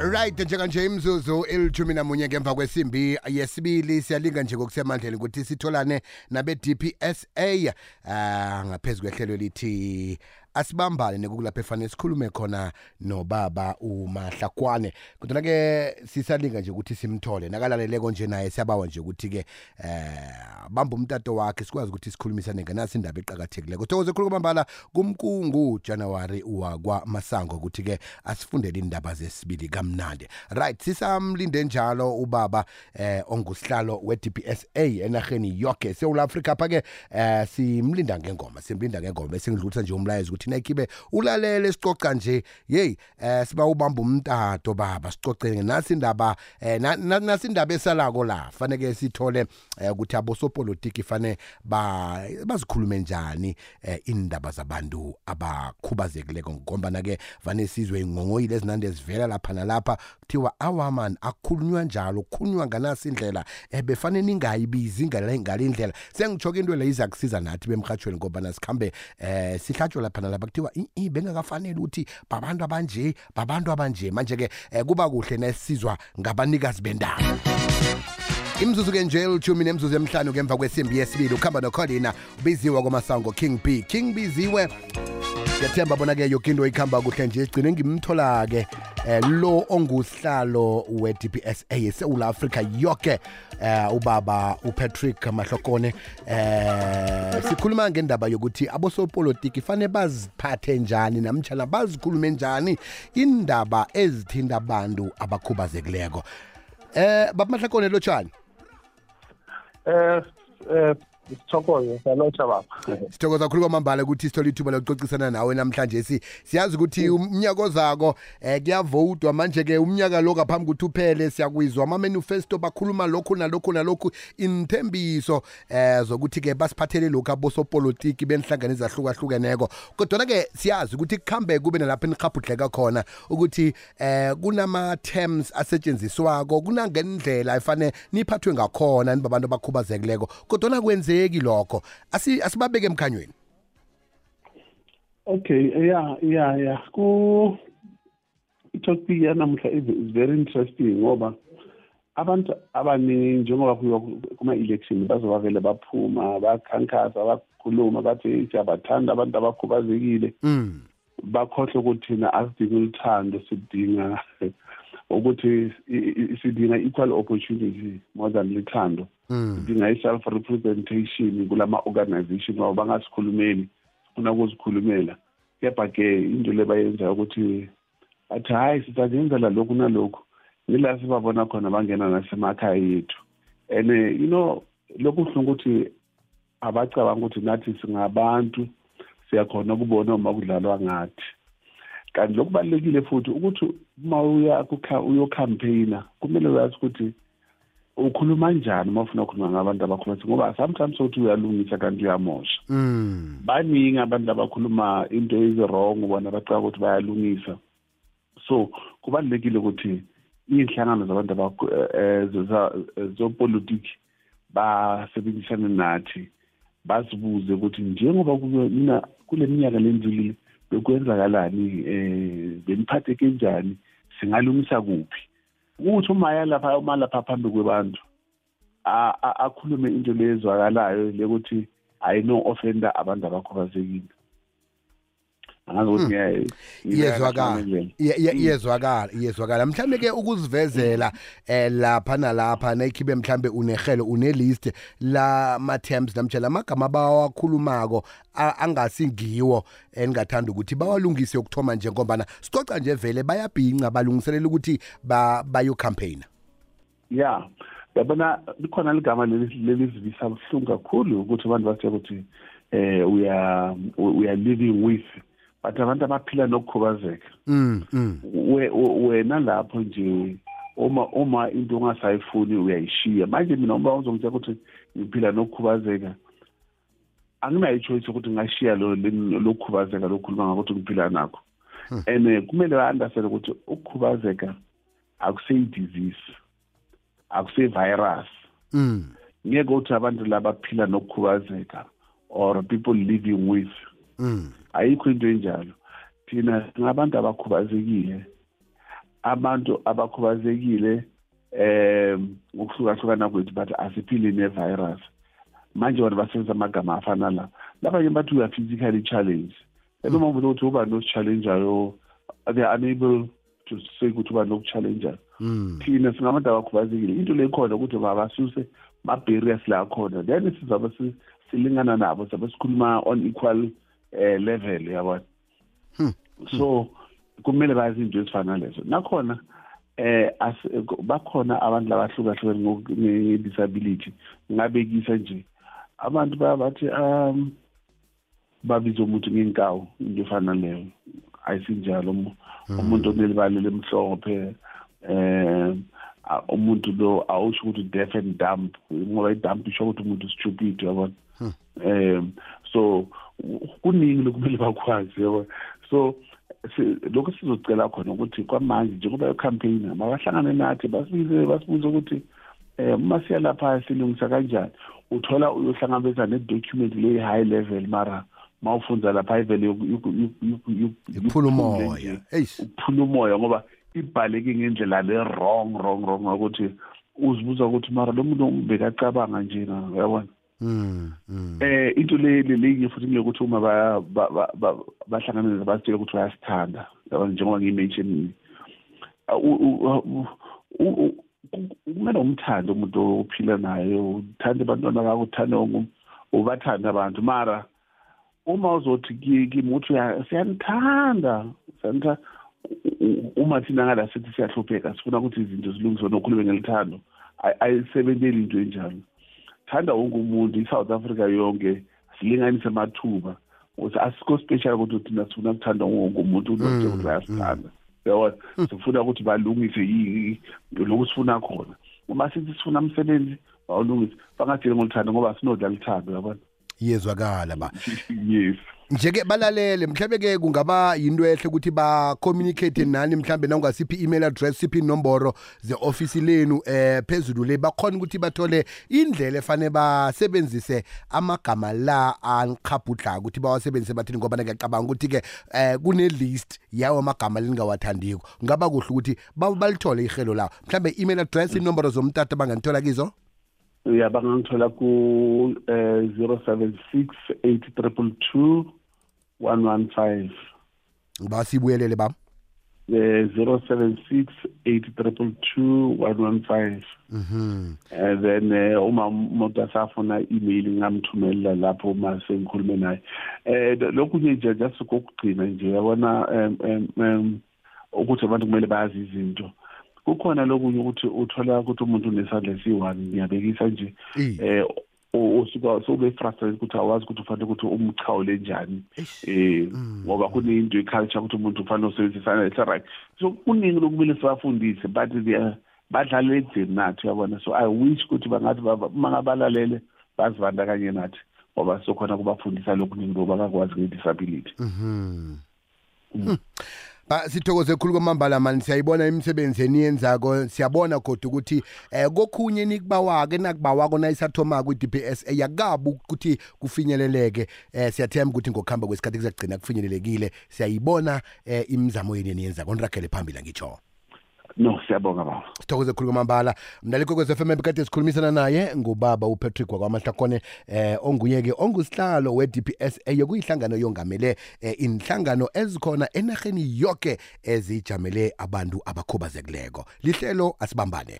right njenganje imzuzu elithumi namunye ngemva kwesimbi yesibili siyalinga nje ngokusemandleni ukuthi sitholane nabe-dpsa uh, ngaphezu kwehlelo lithi asibambane nekulapho efanele sikhulume khona nobaba umahlakwane. Kodwa-ke sisalinga nje ukuthi simthole nakalaleleko nje naye siyabawa nje ukuthi-ke eh bamba umtato wakhe sikwazi ukuthi sikhulumisane ngenasi indaba eqakathekileko. Thokoze khulu kwamambala kumkungu januwari wakwamasango ukuthi-ke asifundele indaba zesibili kamnandi. Right sisamlinde njalo ubaba eh ongusihlalo we-dpsa enarheni yoke sewula afrika apha-ke eh simlinda ngengoma simlinda ngengoma bese ngidlulisa nje umlayezo ukuthi nayikibe ulalele sicoca nje. Yeyi eh siba ubamba umtato baba sicoce nasi indaba eh na- na- nasi indaba esalako la faneke sithole eh, ukuthi abosopolitiki fane ba bazikhulume njani eh, indaba zabantu abakhubazekileko. Ngombana ke vane sizwe ingongoyile ezinande zivela lapha nalapha kuthiwa awaman akukhulunywa njalo kukhulunywa nganasi indlela eh, befane ningayibizi ngale ngale ndlela. Sengitsho into le iza kusiza nathi bemrhatshweni ngoba nasikhambe eh sihlatshwe lapha nalapha kuthiwa "I- i bengakafanele ukuthi babantu abanje babantu abanje. Manje ke eh, kuba kuhle nesizwa ngabanikazi bendaba. Imzuzu ke nje elithumi nemzuzu emhlanu ngemva kwesimbi yesibili ukuhamba nokholina ubiziwe kwamasango king b. King biziwe. Ngiyathemba bona-ke yoke into ikhamba kuhle nje igcine ngimthola-ke. Eh, lo ongusihlalo we-dpsa esewula afrika yoke eh, ubaba upatrick mahlokone. Eh, sikhuluma ngendaba yokuthi abosopolitiki fane baziphathe njani namtshana bazikhulume njani indaba ezithinta abantu abakhubazekileko. Eh baba mahlakone lotshani Eh eh sithokoze salotsha baba. sithokoza kakhulu kwamambala ukuthi sithole ithuba lokucocisana nawe namhlanje. Si siyazi ukuthi umnyaka ozako eh kuyavotwa manje ke umnyaka lo ngaphambi ukuthi uphele siyakwizwa ama manifesto bakhuluma lokhu nalokhu nalokhu inthembiso eh zokuthi ke basiphathele lokhu abosopolitiki benhlangano ezahlukahlukeneko. Kodwa ke siyazi ukuthi kuhambe kube nalapho enikhaphuhleka khona ukuthi eh kunama terms asetshenziswako kunangendlela efane niphathwe ngakhona nibabantu abakhubazekileko. Kodwa kwenzeki lokho. Asi- asibabeke emkhanyweni. Okay yeah yeah yeah ku topic yanamhla is very interesting ngoba abantu abaningi njengoba kuyiwa kuma election bazobavele baphuma bakhankasa bakhuluma bathi siyabathanda abantu abakhubazekile. Mm. Bakhohle ukuthi thina asidingi uthando sidinga ukuthi sidinga equal opportunity more than lithando. Mm sidinga i-self representation kulama organization wabo bangasikhulumeli sifuna ukuzikhulumela. Kepha-ke into le bayenzayo ukuthi bathi hhayi sizazenzela lokhu nalokhu. Ngila sibabona khona bangena nasemakhaya yethu. And eh, you know lokhu kuhlungu ukuthi abacabanga ukuthi nathi singabantu siyakhona ukubona uma kudlalwa ngathi. Kanti lokubalulekile futhi ukuthi uma uya kukha- uyocampaigna kumele uyazi ukuthi ukhuluma njani uma ufuna ukukhuluma ngabantu abakhubazekile ngoba sometimes uthi uyalungisa kanti uyamosha. Mm baningi abantu abakhuluma into ezi-wrong bona bacaba ukuthi bayalungisa. So kubalulekile ukuthi iy'nhlangano zabantu abakhu- eh, eh, za- zopolitiki basebenzisane nathi basibuze ukuthi njengoba kube- mina kule minyaka lendlulile bekwenzakalani um beniphathe kanjani singalungisa kuphi? Ukuthi uma yalapha uma lapha phambi kwebantu akhulume into lezwakalayo lekuthi ayino-offenda abantu abakhubazekile. Ngiya- ngiya- iyezwakala. iyezwakala iyezwakala. Mhlambe ke ukuzivezela eh lapha nalapha nayikhibe mhlambe unehelo unelist la ma terms namtjela amagama abawakhulumako angasingiwo engathanda ukuthi bawalungise ukuthoma nje ngoba sicoca nje vele bayabhinca balungiselela ukuthi ba bayo campaign ya yabona likhona ligama leli- lelizivisa buhlungu kakhulu ukuthi abantu bathe ukuthi eh uya uya living with but abantu abaphila nokukhubazeka. Mm mm. We- we- wena lapho nje uma uma into ongasayifuni uyayishiya. Manje mina uma uzongitshela ukuthi ngiphila nokukhubazeka anginayo ichoice ukuthi ngashiya lo le- lokukhubazeka lokukhuluma ngakuthi ngiphila nakho. And eh, kumele ba-understand ukuthi ukukhubazeka akuseyi-disease akuseyi-virus mm ngeke uthi abantu laba phila nokukhubazeka or people living with mm ayikho into enjalo. Thina singabantu abakhubazekile. Abantu abakhubazekile um ngokuhlukahlukana kwethu but asiphili ne-virus. Manje bona basebenzisa amagama afana la. Labanye bathi we are physically challenged noma umuntu ukuthi uba nosi-challenjayo they are unable to say ukuthi uba noku-challenjayo thina singabantu abakhubazekile. Into le khona ukuthi mabasuse ma-barriers la khona then sizabe silingana nabo sabe sikhuluma on equal uh, level yabona so kumele bazi into ezifana lezo nakhona eh bakhona abantu labahlukahlukene nge-disability ngabekisa nje abantu bayabathi um babiza umuntu ngenkawu into efana leyo ayisinjalo umuntu onelibali lemhlophe eh umuntu lo awusho ukuthi deaf and dumb ngoba i-dumb isho ukuthi umuntu stupid yabona um so kuningi lokumele bakwazi yabona so lokho sizocela khona ukuthi kwamanje njengoba icampaign mabahlangane nathi basibize basibuze ukuthi um uma siya lapha silungisa kanjani uthola uyohlangabeza ne-document le-high level mara ma ufundza lapha ivele iphula umoya. ukuphula umoya ngoba ibhaleke ngendlela le-wrong wrong wrong ukuthi uzibuza ukuthi mara lo muntu bekacabanga njena uyabona? Eh into le lelinye futhi ngiyokuthi uma bahlangana basitshela ukuthi bayasithanda yabona njengoba ngiyimention kumele umthande umuntu ophila naye uthande abantwana bakho uthande ubathande abantu. Mara uma uzothi kimi uthi siyanithanda siyanithanda uma thina ngala sithi siyahlupheka sifuna ukuthi izinto zilungiswe nokhulume ngelithando ayisebenzeli into enjalo. Thanda wonke umuntu i-south africa yonke silinganise amathuba ukuthi asikho special ukuthi thina sifuna kuthanda wonke umuntu unokuthi ukuthi bayasithanda yabona sifuna ukuthi balungise lokhu sifuna khona. Uma sithi sifuna umsebenzi bawulungise. Bangadili ngoluthando ngoba sinodlala uthando yabona? Yezwakala ba. Yes. Njeke balalele mhlambe ke kungaba yinto ehle ukuthi ba communicate nani mhlambe nangasiphi email address siphi inomboro ze office lenu eh phezulu le. Bakhona ukuthi bathole indlela efane basebenzise amagama la anqhabhudla ukuthi bawasebenzise bathini ngoba ngiyacabanga ukuthi ke eh kune list yawo amagama lingawathandiko ngaba kuhle ukuthi balithole ihelo lawo. Mhlambe email address inomboro zomtata banganithola kizo? Ya bangangithola ku eh 076 822 115 basibuyelele bam. Eh 076 822 115 mhm. And then eh, uma umuntu asafuna email ngamthumelela lapho uma sengikhulume naye. Eh lokhu nje nje just kokugcina nje yabona em ukuthi abantu kumele bazi izinto. Kukhona lokunye ukuthi uthola ukuthi umuntu unesandla esiyi-one ngiyabekisa nje. Eh usuka sowube frustrated ukuthi awazi ukuthi ufanele ukuthi umchawule njani. Eh ngoba kunento iculture ukuthi umuntu ufanele usebenzisana it's right? So kuningi lokumele sibafundise but badlala edzeni nathi uyabona? So i wish ukuthi bangathi mangabalalele bazibandakanye nathi ngoba sokhona kubafundisa lokuningi ngoba bakwazi nge-disability. Mhm. Ba sithokoze khulu kwamambala mani. Siyayibona imisebenzi eniyenzako. Siyabona kodwa ukuthi eh kokhunye nikubawake nakubawako nayisathoma ku-DPS yakabi ukuthi kufinyeleleke. Eh siyathemba ukuthi ngokuhamba kwesikhathi kuzagcina kufinyelelekile. Siyayibona eh imizamo yeni eniyenzako. Niragele phambili ngitsho no siyabonga baba. Sithokoze khulu kwamambala. Mdlali kokwez FM bekade sikhulumisana naye ngubaba uPatrick wakwamahlakone eh onguye-ke ongusihlalo we-DPSA yokuyihlangano yongamele eh, inhlangano ezikhona enarheni yoke ezijamele abantu abakhubazekileko. Lihlelo asibambane.